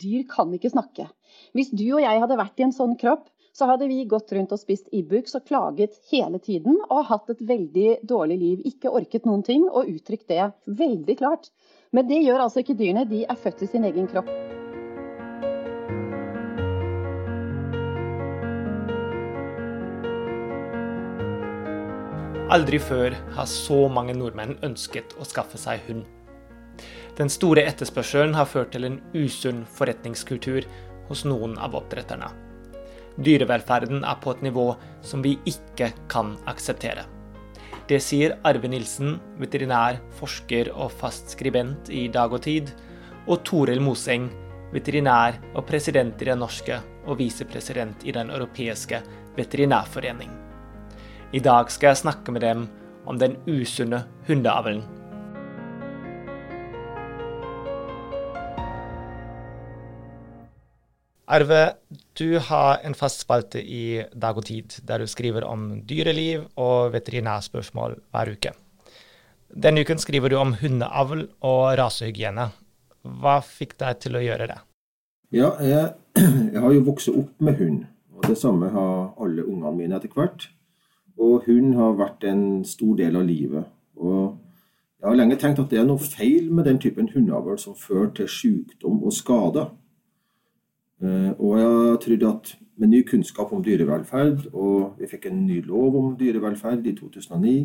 dyr kan ikke snakke. Hvis du og jeg hadde vært i en sånn kropp, så hadde vi gått rundt og spist Ibux og klaget hele tiden og hatt et veldig dårlig liv. Ikke orket noen ting og uttrykt det veldig klart. Men det gjør altså ikke dyrene. De er født i sin egen kropp. Aldri før har så mange nordmenn ønsket å skaffe seg hund. Den store etterspørselen har ført til en usunn forretningskultur hos noen av oppdretterne. Dyrevelferden er på et nivå som vi ikke kan akseptere. Det sier Arve Nilsen, veterinær, forsker og fast skribent i Dag og Tid, og Toril Moseng, veterinær og president i Den norske og visepresident i Den europeiske veterinærforening. I dag skal jeg snakke med dem om den usunne hundeavlen. Arve, du har en fast spalte i Dag og Tid der du skriver om dyreliv og veterinærspørsmål hver uke. Denne uken skriver du om hundeavl og rasehygiene. Hva fikk deg til å gjøre det? Ja, jeg, jeg har jo vokst opp med hund. Og det samme har alle ungene mine etter hvert. Og hund har vært en stor del av livet. Og jeg har lenge tenkt at det er noe feil med den typen hundeavl som fører til sykdom og skader. Eh, og jeg tror at med ny kunnskap om dyrevelferd, og vi fikk en ny lov om dyrevelferd i 2009,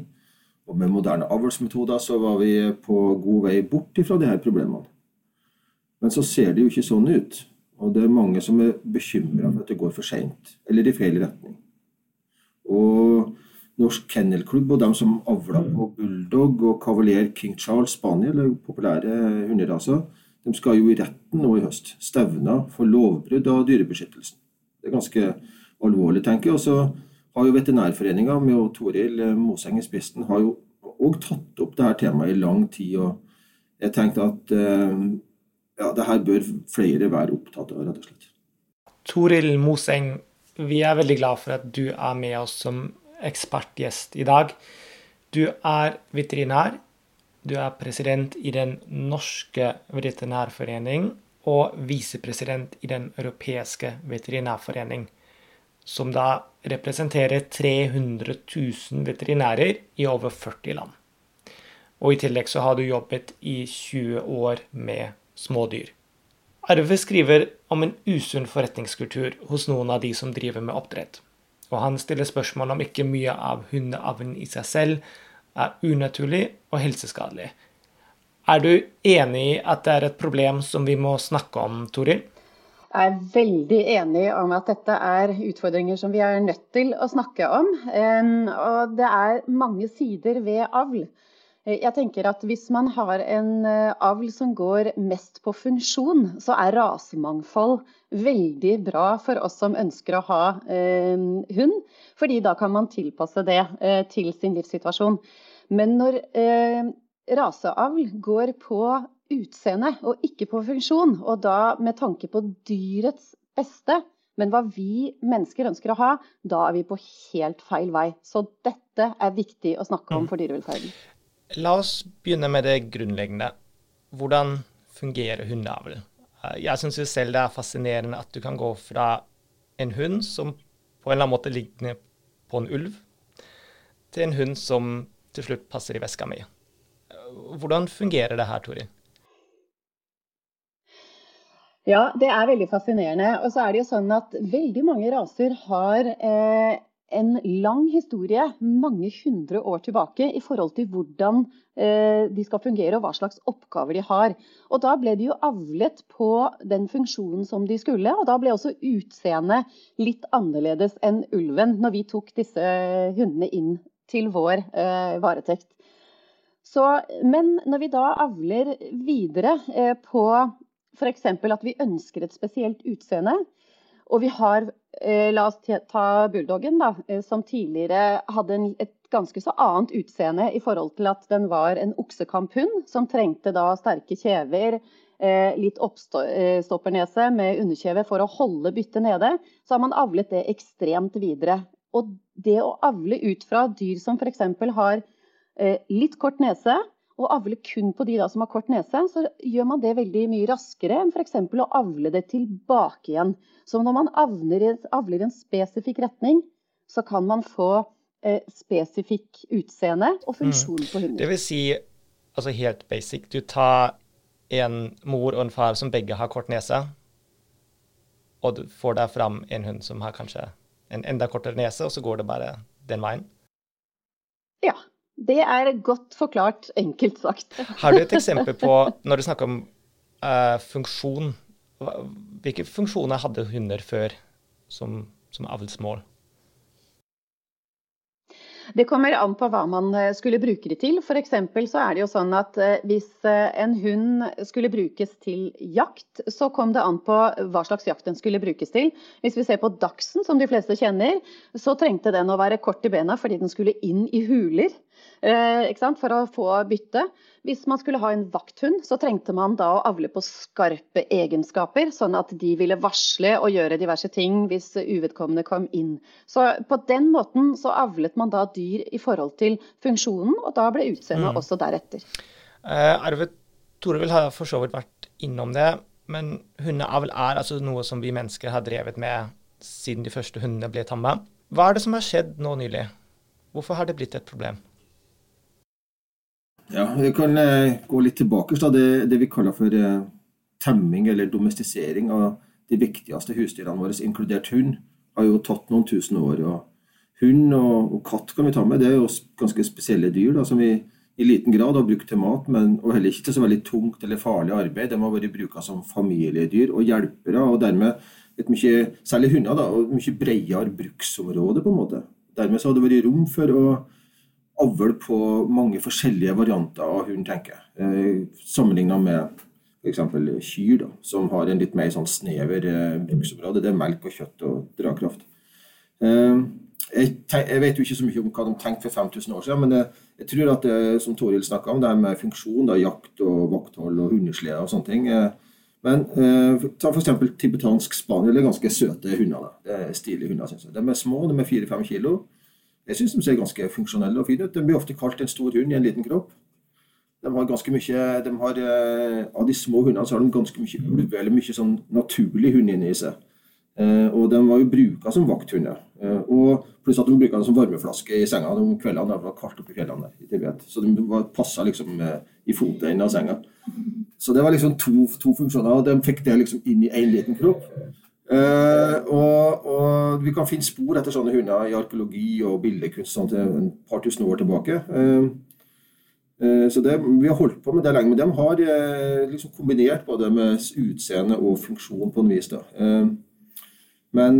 og med moderne avlsmetoder, så var vi på god vei bort fra de her problemene. Men så ser det jo ikke sånn ut. Og det er mange som er bekymra for at det går for seint, eller i feil retning. Og Norsk Kennelklubb og dem som avla på bulldog og kavalier King Charles Spaniel, populære hunderaser, de skal jo i retten nå i høst. stevna for lovbrudd av dyrebeskyttelsen. Det er ganske alvorlig, tenker jeg. Og så har jo Veterinærforeninga med Toril Moseng i spissen har jo òg tatt opp dette temaet i lang tid. og Jeg tenkte at eh, ja, det her bør flere være opptatt av, rett og slett. Toril Moseng, vi er veldig glad for at du er med oss som ekspertgjest i dag. Du er veterinær. Du er president i Den norske veterinærforening og visepresident i Den europeiske veterinærforening, som da representerer 300 000 veterinærer i over 40 land. Og i tillegg så har du jobbet i 20 år med smådyr. Arve skriver om en usunn forretningskultur hos noen av de som driver med oppdrett. Og han stiller spørsmål om ikke mye av hundeavlen i seg selv er unaturlig og helseskadelig. Er du enig i at det er et problem som vi må snakke om, Toril? Jeg er veldig enig om at dette er utfordringer som vi er nødt til å snakke om. Og det er mange sider ved avl. Eh, jeg tenker at Hvis man har en eh, avl som går mest på funksjon, så er rasemangfold veldig bra for oss som ønsker å ha eh, hund. fordi da kan man tilpasse det eh, til sin livssituasjon. Men når eh, raseavl går på utseende og ikke på funksjon, og da med tanke på dyrets beste, men hva vi mennesker ønsker å ha, da er vi på helt feil vei. Så dette er viktig å snakke om mm. for dyrevelferden. La oss begynne med det grunnleggende. Hvordan fungerer hundeavl? Eh, jeg syns selv det er fascinerende at du kan gå fra en hund som på en eller annen måte ligner på en ulv, til en hund som til slutt passer i veska mi. Hvordan fungerer det her, Tori? Ja, det er veldig fascinerende. Og så er det jo sånn at veldig mange raser har eh, en lang historie mange hundre år tilbake i forhold til hvordan eh, de skal fungere og hva slags oppgaver de har. Og Da ble de jo avlet på den funksjonen som de skulle, og da ble også utseendet litt annerledes enn ulven når vi tok disse hundene inn til vår eh, varetekt. Så, men når vi da avler videre eh, på f.eks. at vi ønsker et spesielt utseende, og vi har, eh, la oss ta bulldoggen, da, eh, som tidligere hadde et ganske så annet utseende i forhold til at den var en oksekamphund som trengte da sterke kjever, eh, litt oppstoppernese med underkjeve for å holde byttet nede. Så har man avlet det ekstremt videre. Og det å avle ut fra dyr som f.eks. har litt kort nese, å avle kun på de da, som har kort nese, så gjør man det veldig mye raskere enn f.eks. å avle det tilbake igjen. Så når man avler, avler en spesifikk retning, så kan man få eh, spesifikk utseende og funksjon på hunden. Det vil si, altså helt basic, du tar en mor og en far som begge har kort nese, og du får der fram en hund som har kanskje en enda kortere nese, og så går det bare den veien? Ja. Det er godt forklart, enkelt sagt. Har du et eksempel på, når du snakker om uh, funksjon, hvilke funksjoner hadde hunder før som, som avlsmål? Det kommer an på hva man eh, skulle bruke det til. For så er det jo sånn at eh, hvis en hund skulle brukes til jakt, så kom det an på hva slags jakt den skulle brukes til. Hvis vi ser på dachsen, som de fleste kjenner, så trengte den å være kort i bena fordi den skulle inn i huler. Eh, for å få bytte. Hvis man skulle ha en vakthund, så trengte man da å avle på skarpe egenskaper, sånn at de ville varsle og gjøre diverse ting hvis uvedkommende kom inn. Så på den måten så avlet man da dyr i forhold til funksjonen, og da ble utseendet mm. også deretter. Uh, Arve Torvild har for så vidt vært innom det, men hundeavl er altså noe som vi mennesker har drevet med siden de første hundene ble tamma. Hva er det som har skjedd nå nylig? Hvorfor har det blitt et problem? Ja, Vi kan eh, gå litt tilbake til det, det, vi kaller for eh, temming eller domestisering av de viktigste husdyrene våre, inkludert hund, har jo tatt noen tusen år. og Hund og, og katt kan vi ta med, det er jo ganske spesielle dyr da, som vi i liten grad har brukt til mat, men, og heller ikke til så veldig tungt eller farlig arbeid. De har vært bruka som familiedyr og hjelpere, og dermed et mye, særlig hunder, da, og mye bredere bruksområde. på en måte. Dermed så har det vært rom for å avl på mange forskjellige varianter av hund, tenker jeg. Eh, Sammenligna med f.eks. kyr, da, som har en litt mer sånn snever eh, bruksområde. Det er melk og kjøtt og drakraft. Eh, jeg, vet jo ikke så mye om hva de tenkte for 5000 år siden, men jeg tror at det, som Toril snakka om, det her med funksjon, da, jakt og vakthold og hundesleder og sånne ting Men eh, ta f.eks. tibetansk spaniel. Det er ganske søte hunder. Da. Det er stilige hunder, syns jeg. De er små, de er fire-fem kilo. Jeg syns de ser ganske funksjonelle og fine ut. De blir ofte kalt en stor hund i en liten kropp. De har ganske mye, de har, eh, Av de små hundene så har de ganske mye ulv, eller mye sånn naturlig hund inni seg. Eh, og de var jo bruka som vakthunder. Eh, og pluss at de bruka dem som varmeflaske i senga de kveldene det var kaldt oppe i fjellene i Tibet. Så de passa liksom i fotenden av senga. Så det var liksom to, to funksjoner, og de fikk det liksom inn i én liten kropp. Uh, og, og, vi kan finne spor etter sånne hunder i arkeologi og bildekunst sånn til en par tusen år tilbake. Uh, uh, så det, Vi har holdt på med det lenge, men de har liksom kombinert både med utseende og funksjon på en vis. da. men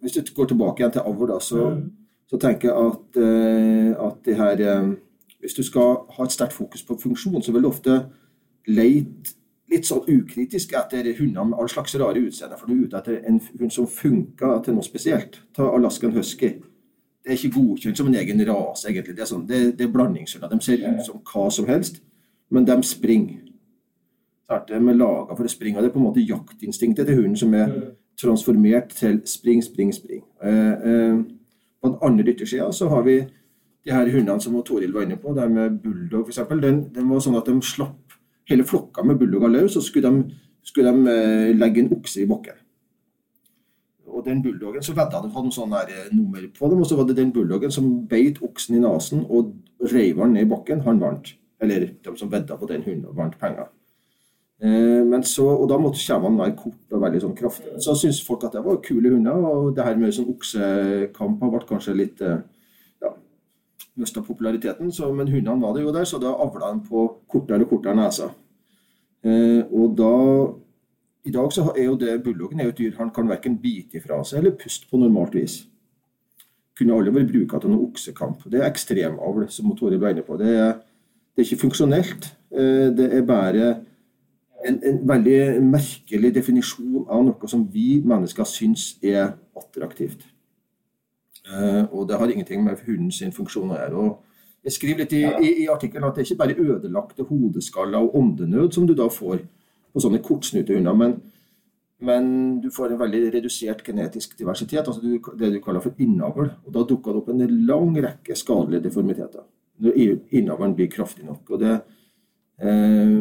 hvis du går tilbake igjen til avl, så, så, tenker jeg at, at det her Hvis du skal ha et sterkt fokus på funksjon, så vil du ofte leite litt sånn ukritisk etter hunder med all slags rare utseende. For du er ute etter en hund som funker til noe spesielt. Ta Alaskan husky. Det er ikke godkjent som en egen rase, egentlig. Det er, sånn, det, det er blandingshunder. De ser ut som hva som helst, men de springer. De er laga for å springe. og Det er på en måte jaktinstinktet til hunden som er transformert til spring, spring, spring. Eh, eh, på den andre yttersida så har vi de her hundene som Toril var inne på, det her med bulldog f.eks. Den, den var sånn at de slapp hele flokka med bulldogger løs, og skulle de, skulle de eh, legge en okse i bakken. Og den bulldoggen, så vedda de hadde sånn der eh, nummer på dem, og så var det den bulldoggen som beit oksen i nesen og reiv han ned i bakken, han vant. Eller de som vedda på den hunden, vant penger. Eh, så, og Da måtte skjevene være kort og veldig sånn kraftige. Så syntes folk at det var kule hunder. og det her med sånn oksekamper ble kanskje litt mista populariteten. Så, men hundene var det jo der, så da avla de på kortere og kortere neser. Eh, og da I dag så er jo det bulldoggen er jo et dyr han kan verken bite ifra seg eller puste på normalt vis. Kunne alle vært bruka til noe oksekamp. Det er ekstremavl, som Tore ble inne på. Det er, det er ikke funksjonelt. Eh, det er bare en, en, veldig merkelig definisjon av noe som vi mennesker syns er attraktivt. Eh, og det har ingenting med hundens funksjon å gjøre. Jeg skriver litt i, i, i artikkelen at det er ikke bare ødelagte hodeskaller og åndenød som du da får på sånne kortsnutehunder, men, men du får en veldig redusert genetisk diversitet, altså du, det du kaller for innavl. Og da dukker det opp en lang rekke skadelige deformiteter når innavlen blir kraftig nok. og det Eh,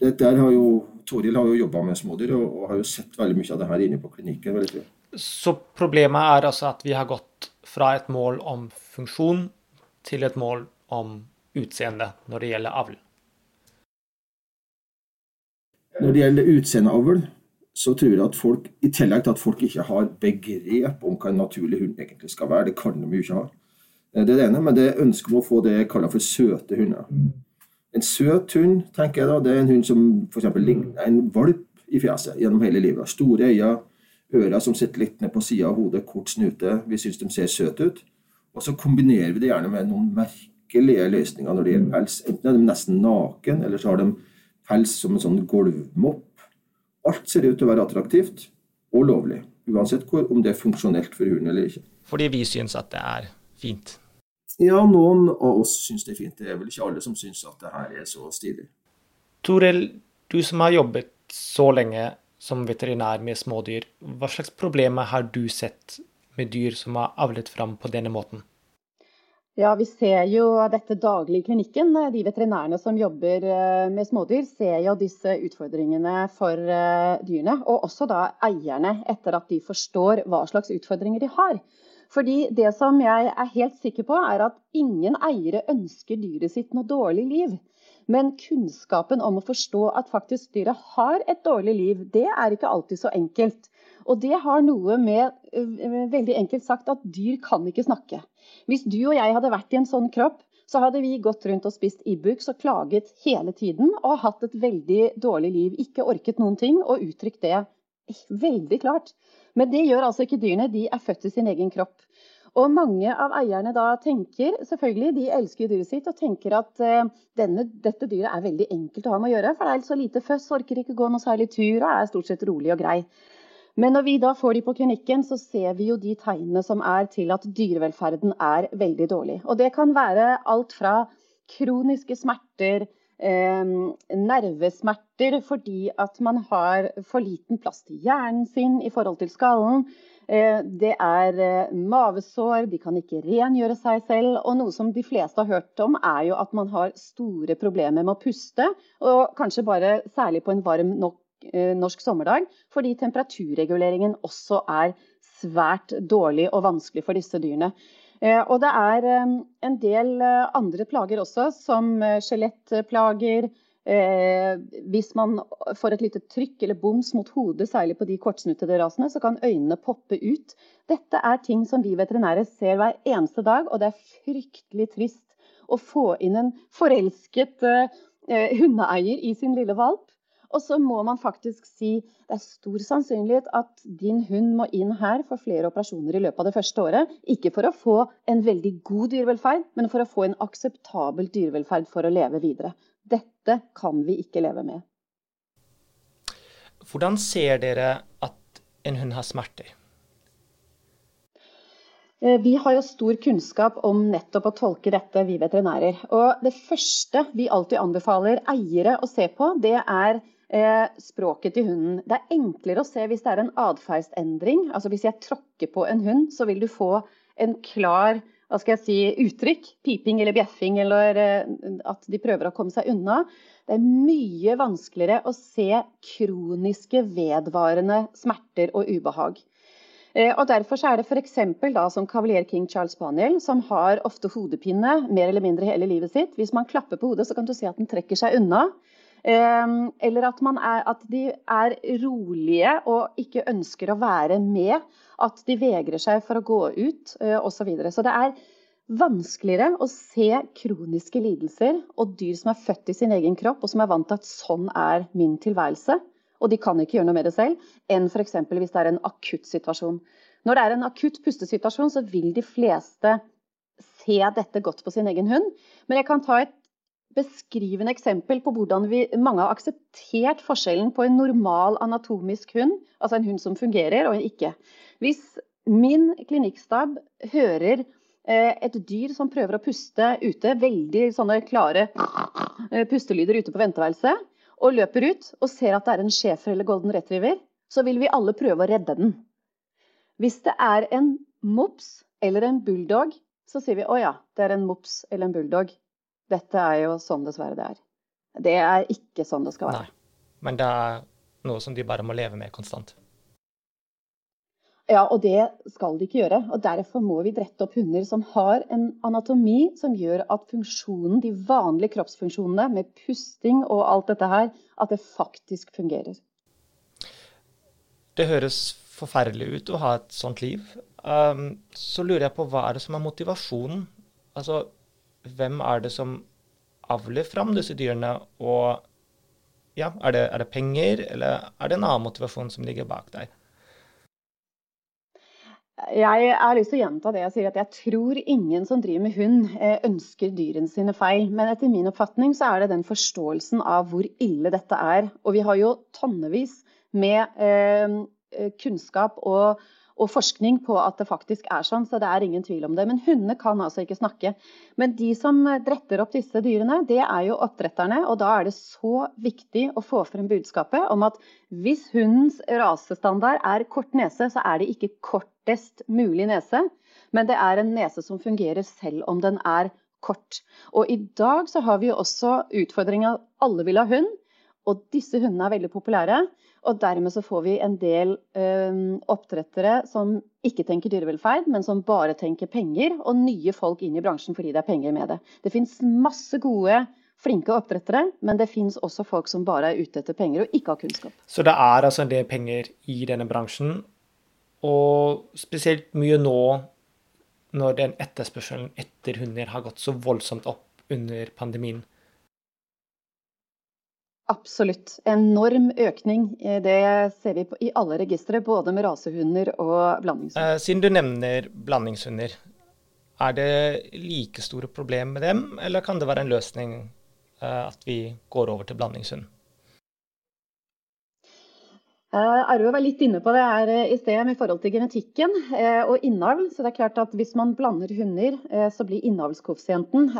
det der har jo Toril har jo jobba med smådyr og, og, har jo sett veldig mye av det her inne på klinikken. vil jeg. Så problemet er altså at vi har gått fra et mål om funksjon til et mål om utseende når det gjelder avl? Når det gjelder utseendeavl, så tror jeg at folk, i tillegg til at folk ikke har begrep om hva en naturlig hund egentlig skal være, det kan de jo ikke ha. Det er det ene, men det ønsker vi å få det jeg kaller for søte hunder. En søt hund tenker jeg da, det er en hund som f.eks. ligner en valp i fjeset gjennom hele livet. Store øyne, ører som sitter litt ned på sida av hodet, kort snute. Vi syns de ser søte ut. Og så kombinerer vi det gjerne med noen merkelige løsninger når det gjelder pels. Enten er de nesten naken, eller så har de pels som en sånn gulvmopp. Alt ser ut til å være attraktivt og lovlig, uansett hvor, om det er funksjonelt for hunden eller ikke. Fordi vi syns at det er fint? Ja, noen av oss syns det er fint. Det er vel ikke alle som syns at det her er så stilig. Toril, du som har jobbet så lenge som veterinær med smådyr, hva slags problemer har du sett med dyr som er avlet fram på denne måten? Ja, Vi ser jo dette daglig i klinikken. De veterinærene som jobber eh, med smådyr, ser jo disse utfordringene for eh, dyrene. Og også da eierne, etter at de forstår hva slags utfordringer de har. Fordi det som jeg er helt sikker på, er at ingen eiere ønsker dyret sitt noe dårlig liv. Men kunnskapen om å forstå at faktisk dyret har et dårlig liv, det er ikke alltid så enkelt. Og det har noe med, eh, veldig enkelt sagt, at dyr kan ikke snakke. Hvis du og jeg hadde vært i en sånn kropp, så hadde vi gått rundt og spist Ibux og klaget hele tiden og hatt et veldig dårlig liv. Ikke orket noen ting og uttrykt det veldig klart. Men det gjør altså ikke dyrene. De er født i sin egen kropp. Og mange av eierne da tenker, selvfølgelig, de elsker dyret sitt og tenker at uh, denne, dette dyret er veldig enkelt å ha med å gjøre. For det er så lite føss, orker ikke gå noe særlig tur og er stort sett rolig og grei. Men når vi da får de på klinikken, så ser vi jo de tegnene som er til at dyrevelferden er veldig dårlig. Og det kan være alt fra kroniske smerter, eh, nervesmerter fordi at man har for liten plass til hjernen sin i forhold til skallen. Eh, det er eh, mavesår, de kan ikke rengjøre seg selv. Og noe som de fleste har hørt om, er jo at man har store problemer med å puste. Og kanskje bare særlig på en varm nok Eh, norsk sommerdag, fordi temperaturreguleringen også er svært dårlig og vanskelig for disse dyrene. Eh, og det er eh, en del andre plager også, som skjelettplager. Hvis man får et lite trykk eller boms mot hodet, særlig på de kortsnuttede rasene, så kan øynene poppe ut. Dette er ting som vi veterinære ser hver eneste dag, og det er fryktelig trist å få inn en forelsket hundeeier i sin lille valp og så må man faktisk si det er stor sannsynlighet at din hund må inn her for flere operasjoner i løpet av det første året. Ikke for å få en veldig god dyrevelferd, men for å få en akseptabel dyrevelferd for å leve videre. Dette kan vi ikke leve med. Hvordan ser dere at en hund har smerter? Eh, vi har jo stor kunnskap om nettopp å tolke dette, vi veterinærer. Og det første vi alltid anbefaler eiere å se på, det er språket til hunden. Det er enklere å se hvis det er en atferdsendring. Altså hvis jeg tråkker på en hund, så vil du få en klar hva skal jeg si, uttrykk. Piping eller bjeffing, eller eh, at de prøver å komme seg unna. Det er mye vanskeligere å se kroniske, vedvarende smerter og ubehag. Eh, og Derfor er det f.eks. som kavalier King Charles Spaniel, som har ofte hodepine mer eller mindre hele livet sitt. Hvis man klapper på hodet, så kan du se at den trekker seg unna. Ehm, eller at, er, at, de er rolige og ikke ønsker å være med. At de vegrer seg for å gå ut osv. Så, videre. så det er vanskeligere å se kroniske lidelser og dyr som er født i sin egen kropp og som er vant til at sånn er min tilværelse, og de kan ikke gjøre noe med det selv, enn f.eks. hvis det er en akutt situasjon. Når det er en akutt pustesituasjon, så vil de fleste se dette godt på sin egen hund. Men jeg kan ta et beskrivende eksempel på hvordan vi, mange har akseptert forskjellen på en normal anatomisk hund, altså en hund som fungerer, og en ikke. Hvis min klinikkstab hører eh, et dyr som prøver å puste ute, veldig sånne klare eh, pustelyder ute på venteværelset, og løper ut og ser at det er en schæfer eller golden retriever, så vil vi alle prøve å redde den. Hvis det er en mops eller en bulldog, så sier vi å ja, det er en mops eller en bulldog. Dette er jo sånn dessverre det er. Det er ikke sånn det skal være. Nei. Men det er noe som de bare må leve med konstant. Ja, og det skal de ikke gjøre. Og Derfor må vi drette opp hunder som har en anatomi som gjør at funksjonen, de vanlige kroppsfunksjonene med pusting og alt dette her, at det faktisk fungerer. Det høres forferdelig ut å ha et sånt liv. Um, så lurer jeg på hva er det som er motivasjonen? Altså, hvem er det som avler fram disse dyrene? Og ja, er det, er det penger, eller er det en annen motivasjon som ligger bak der? Jeg har lyst til å gjenta det jeg sier, at jeg tror ingen som driver med hund, eh, ønsker dyrene sine feil. Men etter min oppfatning så er det den forståelsen av hvor ille dette er. Og vi har jo tonnevis med eh, kunnskap og og forskning på at det faktisk er sånn, så det er ingen tvil om det. Men hundene kan altså ikke snakke. Men de som dretter opp disse dyrene, det er jo oppdretterne. Og da er det så viktig å få frem budskapet om at hvis hundens rasestandard er kort nese, så er det ikke kortest mulig nese, men det er en nese som fungerer selv om den er kort. Og i dag så har vi også utfordringa alle vil ha hund. Og disse hundene er veldig populære. Og dermed så får vi en del øh, oppdrettere som ikke tenker dyrevelferd, men som bare tenker penger, og nye folk inn i bransjen fordi det er penger med det. Det fins masse gode, flinke oppdrettere, men det fins også folk som bare er ute etter penger og ikke har kunnskap. Så det er altså en del penger i denne bransjen, og spesielt mye nå når den etterspørselen etter hunder har gått så voldsomt opp under pandemien. Absolutt. Enorm økning. Eh, det ser vi i alle registre, både med rasehunder og blandingshunder. Eh, siden du nevner blandingshunder, er det like store problem med dem, eller kan det være en løsning eh, at vi går over til blandingshund? Arve var litt inne på det her i sted med forhold til genetikken og innavl. Så det er klart at Hvis man blander hunder, så blir innavlskoeffisienten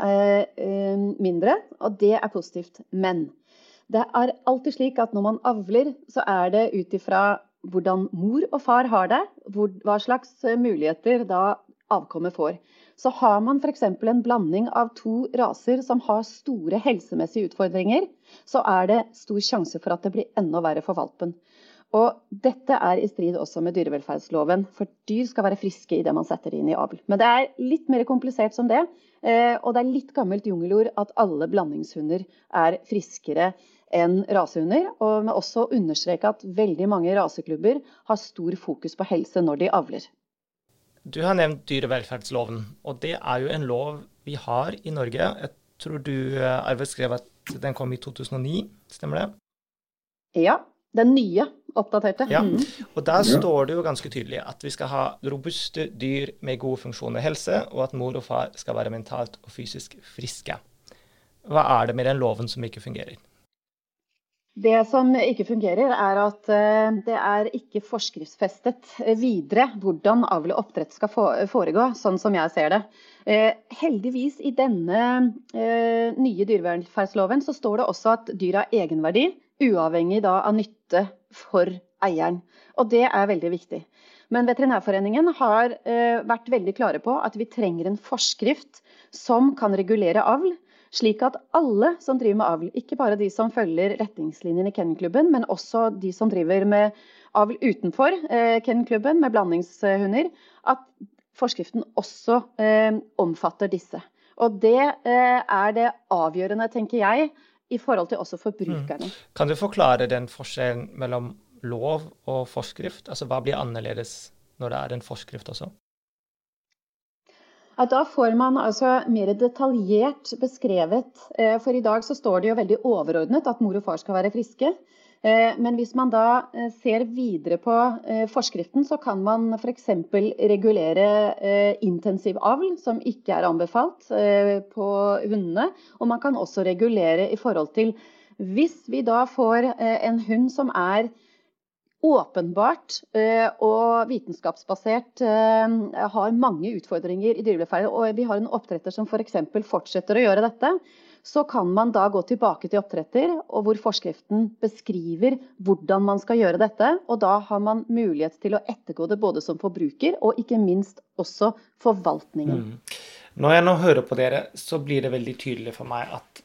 mindre, og det er positivt. Men det er alltid slik at når man avler, så er det ut ifra hvordan mor og far har det, hva slags eh, muligheter da avkommet får. Så har man f.eks. en blanding av to raser som har store helsemessige utfordringer, så er det stor sjanse for at det blir enda verre for valpen. Og dette er i strid også med dyrevelferdsloven, for dyr skal være friske i det man setter inn i avl. Men det er litt mer komplisert som det, og det er litt gammelt jungelord at alle blandingshunder er friskere enn rasehunder. Og med også å understreke at veldig mange raseklubber har stor fokus på helse når de avler. Du har nevnt dyrevelferdsloven, og det er jo en lov vi har i Norge. Jeg tror du, eh, Arve, skrev at den kom i 2009, stemmer det? Ja, den nye, oppdaterte. Ja, mm. og Der står det jo ganske tydelig at vi skal ha robuste dyr med god funksjon og helse, og at mor og far skal være mentalt og fysisk friske. Hva er det med den loven som ikke fungerer? Det som ikke fungerer, er at eh, det er ikke forskriftsfestet videre hvordan avl og oppdrett skal foregå, sånn som jeg ser det. Eh, heldigvis i denne eh, nye dyrevelferdsloven så står det også at dyr har egenverdi, uavhengig av nytte for eieren. Og det er veldig viktig. Men Veterinærforeningen har vært veldig klare på at vi trenger en forskrift som kan regulere avl slik at alle som driver med avl, ikke bare de som følger retningslinjene i Kennelklubben, men også de som driver med avl utenfor eh, Kennelklubben med blandingshunder, at forskriften også eh, omfatter disse. Og det eh, er det avgjørende, tenker jeg, i forhold til også forbrukerne. Mm. Kan du forklare den forskjellen mellom lov og forskrift? Altså hva blir annerledes når det er en forskrift også? Ja, da får man altså mer detaljert beskrevet. Eh, for i dag så står det jo veldig overordnet at mor og far skal være friske. Eh, men hvis man da eh, ser videre på forskriften, så kan man f.eks. regulere intensiv avl, som ikke er anbefalt på hundene. Og man kan også regulere i forhold til hvis vi da får en hund som er åpenbart eh, og vitenskapsbasert eh, har mange utfordringer i dyrevelferd, og vi har en oppdretter som f.eks. For fortsetter å gjøre dette, så kan man da gå tilbake til oppdretter, og hvor forskriften beskriver hvordan man skal gjøre dette. Og da har man mulighet til å ettergå det både som forbruker og ikke minst også forvaltningen. Mm. Når jeg nå hører på dere, så blir det veldig tydelig for meg at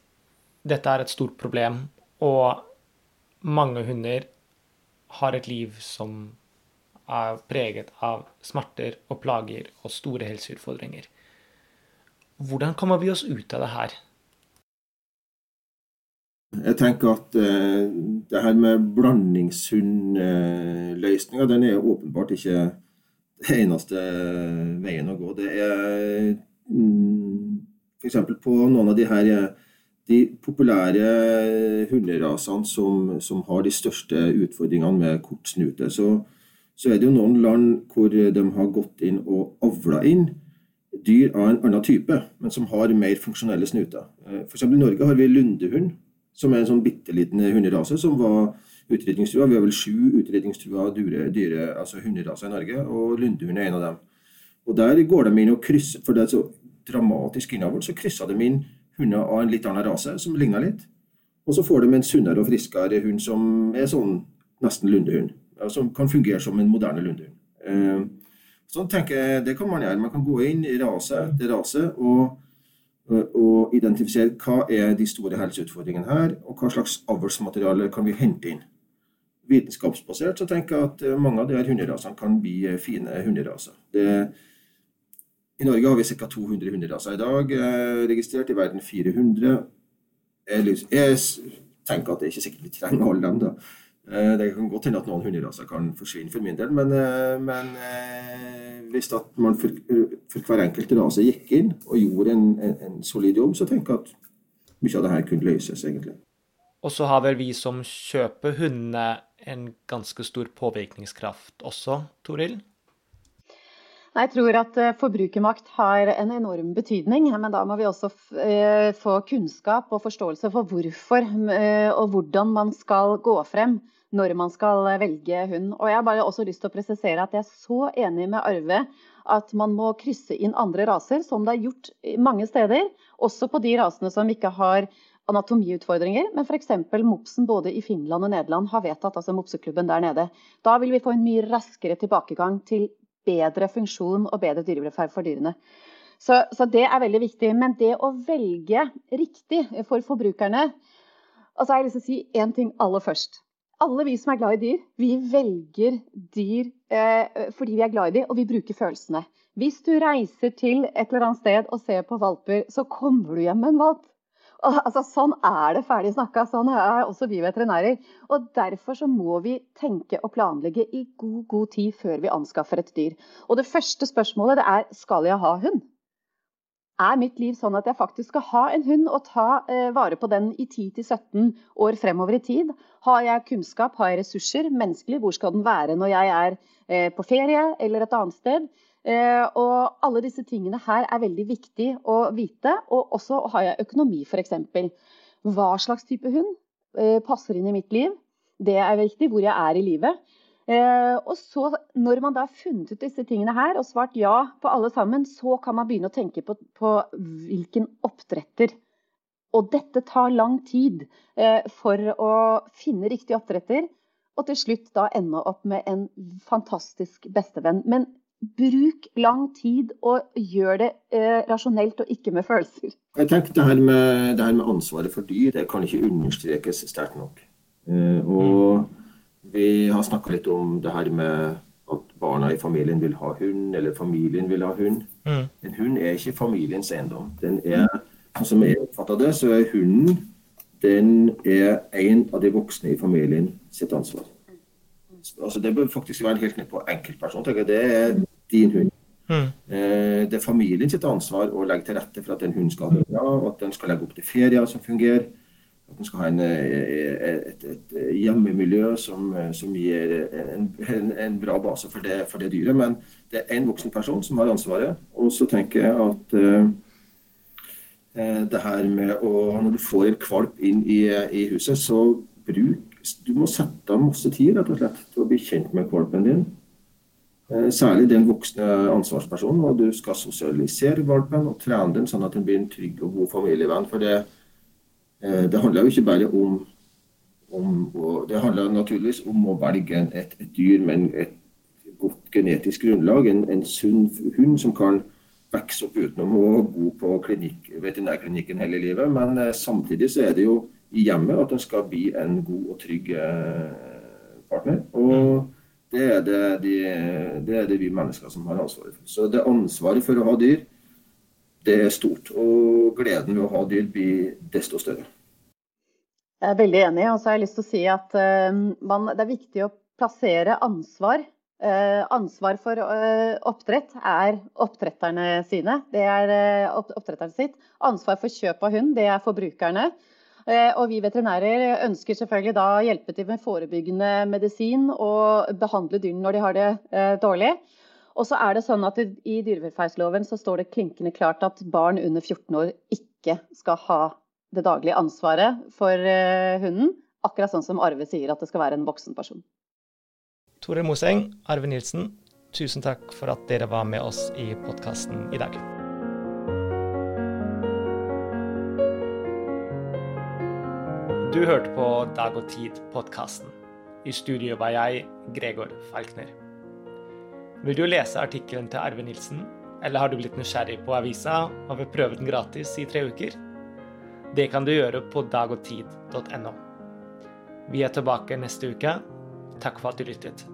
dette er et stort problem, og mange hunder har et liv som er preget av smerter og plager og store helseutfordringer. Hvordan kommer vi oss ut av det her? Jeg tenker at uh, det her med blandingshundløsninga, uh, den er åpenbart ikke det eneste veien å gå. Det er mm, f.eks. på noen av de her de populære hunderasene som, som, har de største utfordringene med kort snute, så, så, er det jo noen land hvor de har gått inn og avla inn dyr av en annen type, men som har mer funksjonelle snuter. Eh, F.eks. i Norge har vi lundehund, som er en sånn bitte liten hunderase som var utrydningstrua. Vi har vel sju utrydningstrua dyre, altså hunderaser i Norge, og lundehund er en av dem. Og Der går de inn og krysser, for det er så dramatisk innavl, så krysser de inn hunder av en litt annen rase, som ligner litt. Og så får de en sunnere og friskere hund som er sånn nesten lundehund. Som kan fungere som en moderne lundehund. Eh, sånn tenker jeg, Det kan man gjøre. Man kan gå inn i rase etter rase og, og identifisere hva er de store helseutfordringene her, og hva slags avlsmateriale kan vi hente inn. Vitenskapsbasert så tenker jeg at mange av de her hunderasene kan bli fine hunderaser. Det i Norge har vi ca. 200 hunderaser i dag, eh, registrert i verden 400. Jeg, jeg, tenker at det er ikke sikkert vi trenger alle dem. da. Eh, det kan godt hende at noen hunderaser kan forsvinne for min del, men, eh, men hvis man for, hver enkelt rase gikk inn og gjorde en, en, en, solid jobb, så tenker jeg at mye av det her kunne løses, egentlig. Og så har vel vi som kjøper hundene en ganske stor påvirkningskraft også, Toril? Jeg tror at eh, forbrukermakt har en enorm betydning, men da må vi også eh, få kunnskap og forståelse for hvorfor eh, og hvordan man skal gå frem når man skal velge hund. Og Jeg har bare også lyst til å presisere at jeg er så enig med Arve at man må krysse inn andre raser, som det er gjort mange steder. Også på de rasene som ikke har anatomiutfordringer, men f.eks. Mopsen både i Finland og Nederland har vedtatt, altså Mopseklubben der nede. Da vil vi få en mye raskere tilbakegang til bedre funksjon og bedre dyrevelferd for dyrene. Så, så, det er veldig viktig. Men det å velge riktig for forbrukerne Og så har lyst til å si én ting aller først. Alle vi som er glad i dyr, vi velger dyr eh, fordi vi er glad i dem, og vi bruker følelsene. Hvis du reiser til et eller annet sted og ser på valper, så kommer du hjem med en valp. Altså, sånn er det ferdig snakka. Sånn er også vi veterinærer. Og Derfor så må vi tenke og planlegge i god, god tid før vi anskaffer et dyr. Og Det første spørsmålet det er skal jeg ha hund. Er mitt liv sånn at jeg faktisk skal ha en hund og ta eh, vare på den i 10-17 år fremover i tid? Har jeg kunnskap, har jeg ressurser menneskelig? Hvor skal den være når jeg er eh, på ferie eller et annet sted? Eh, og alle disse tingene her er veldig viktig å vite. Og også har jeg økonomi, f.eks. Hva slags type hund eh, passer inn i mitt liv? Det er viktig. Hvor jeg er i livet. Eh, og så, når man da har funnet ut disse tingene her og svart ja på alle sammen, så kan man begynne å tenke på, på hvilken oppdretter. Og dette tar lang tid for å finne riktig oppdretter. Og til slutt da ende opp med en fantastisk bestevenn. Men bruk lang tid og gjør det eh, rasjonelt og ikke med følelser. Jeg tenker det her, med, det her med ansvaret for dyr det kan ikke understrekes sterkt nok. Eh, og vi har snakka litt om det her med at barna i familien vil ha hund, eller familien vil ha hund. Mm. En hund er ikke familiens eiendom. Den er, sånn som jeg oppfatter det, så er hunden den er en av de voksne i familien sitt ansvar. Altså, det bør faktisk være helt ned på enkeltperson. tenker jeg. Det er din hund. Mm. Eh, det er familien sitt ansvar å legge til rette for at en hund skal ha bra, og at den skal legge opp til ferier som fungerer. At en skal ha en, eh, et, et, hjemmemiljø som, som gir en, en, en, bra base for det, for det, dyret. Men det er én voksen person som har ansvaret. Og så tenker jeg at uh, det her med å Når du får en kvalp inn i, i huset, så bruk Du må sette av masse tid rett og slett til å bli kjent med kvalpen din. Eh, særlig den voksne ansvarspersonen, og du skal sosialisere valpen og trene den sånn at den blir en trygg og god familievenn. For det, eh, det handler jo ikke bare om, om Det handler naturligvis om å velge et, et dyr med et godt genetisk grunnlag. En, en sunn hund som kan vokse opp utenom å bo på klinikk, veterinærklinikken hele livet. Men eh, samtidig så er det jo i hjemmet at en skal bli en god og trygg eh, partner. Og mm. det er det, de, det er det vi mennesker som har ansvaret for. Så det ansvaret for å ha dyr, det er stort. Og gleden ved å ha dyr blir desto større. Jeg er veldig enig. Og så har jeg lyst til å si at uh, man, det er viktig å plassere ansvar Uh, ansvar for uh, oppdrett er oppdretterne sine. Det er oppdretteren sitt. Ansvar for kjøp av hund, det er forbrukerne. og vi veterinærer ønsker selvfølgelig da hjelpe til med forebyggende medisin og behandle dyrene når de har det dårlig. Og så er det sånn at I dyrevelferdsloven så står det klinkende klart at barn under 14 år ikke skal ha det daglige ansvaret for hunden. Akkurat sånn som Arve sier at det skal være en voksen person. Tore Moseng, Arve Nilsen, tusen takk for at dere var med oss i podkasten i dag. Du hørte på Dag og Tid-podkasten. I studio var jeg, Gregor Falkner. Vil du lese artikkelen til Arve Nilsen, eller har du blitt nysgjerrig på avisa og vil prøve den gratis i tre uker? Det kan du gjøre på dagogtid.no. Vi er tilbake neste uke. Takk for at du lyttet.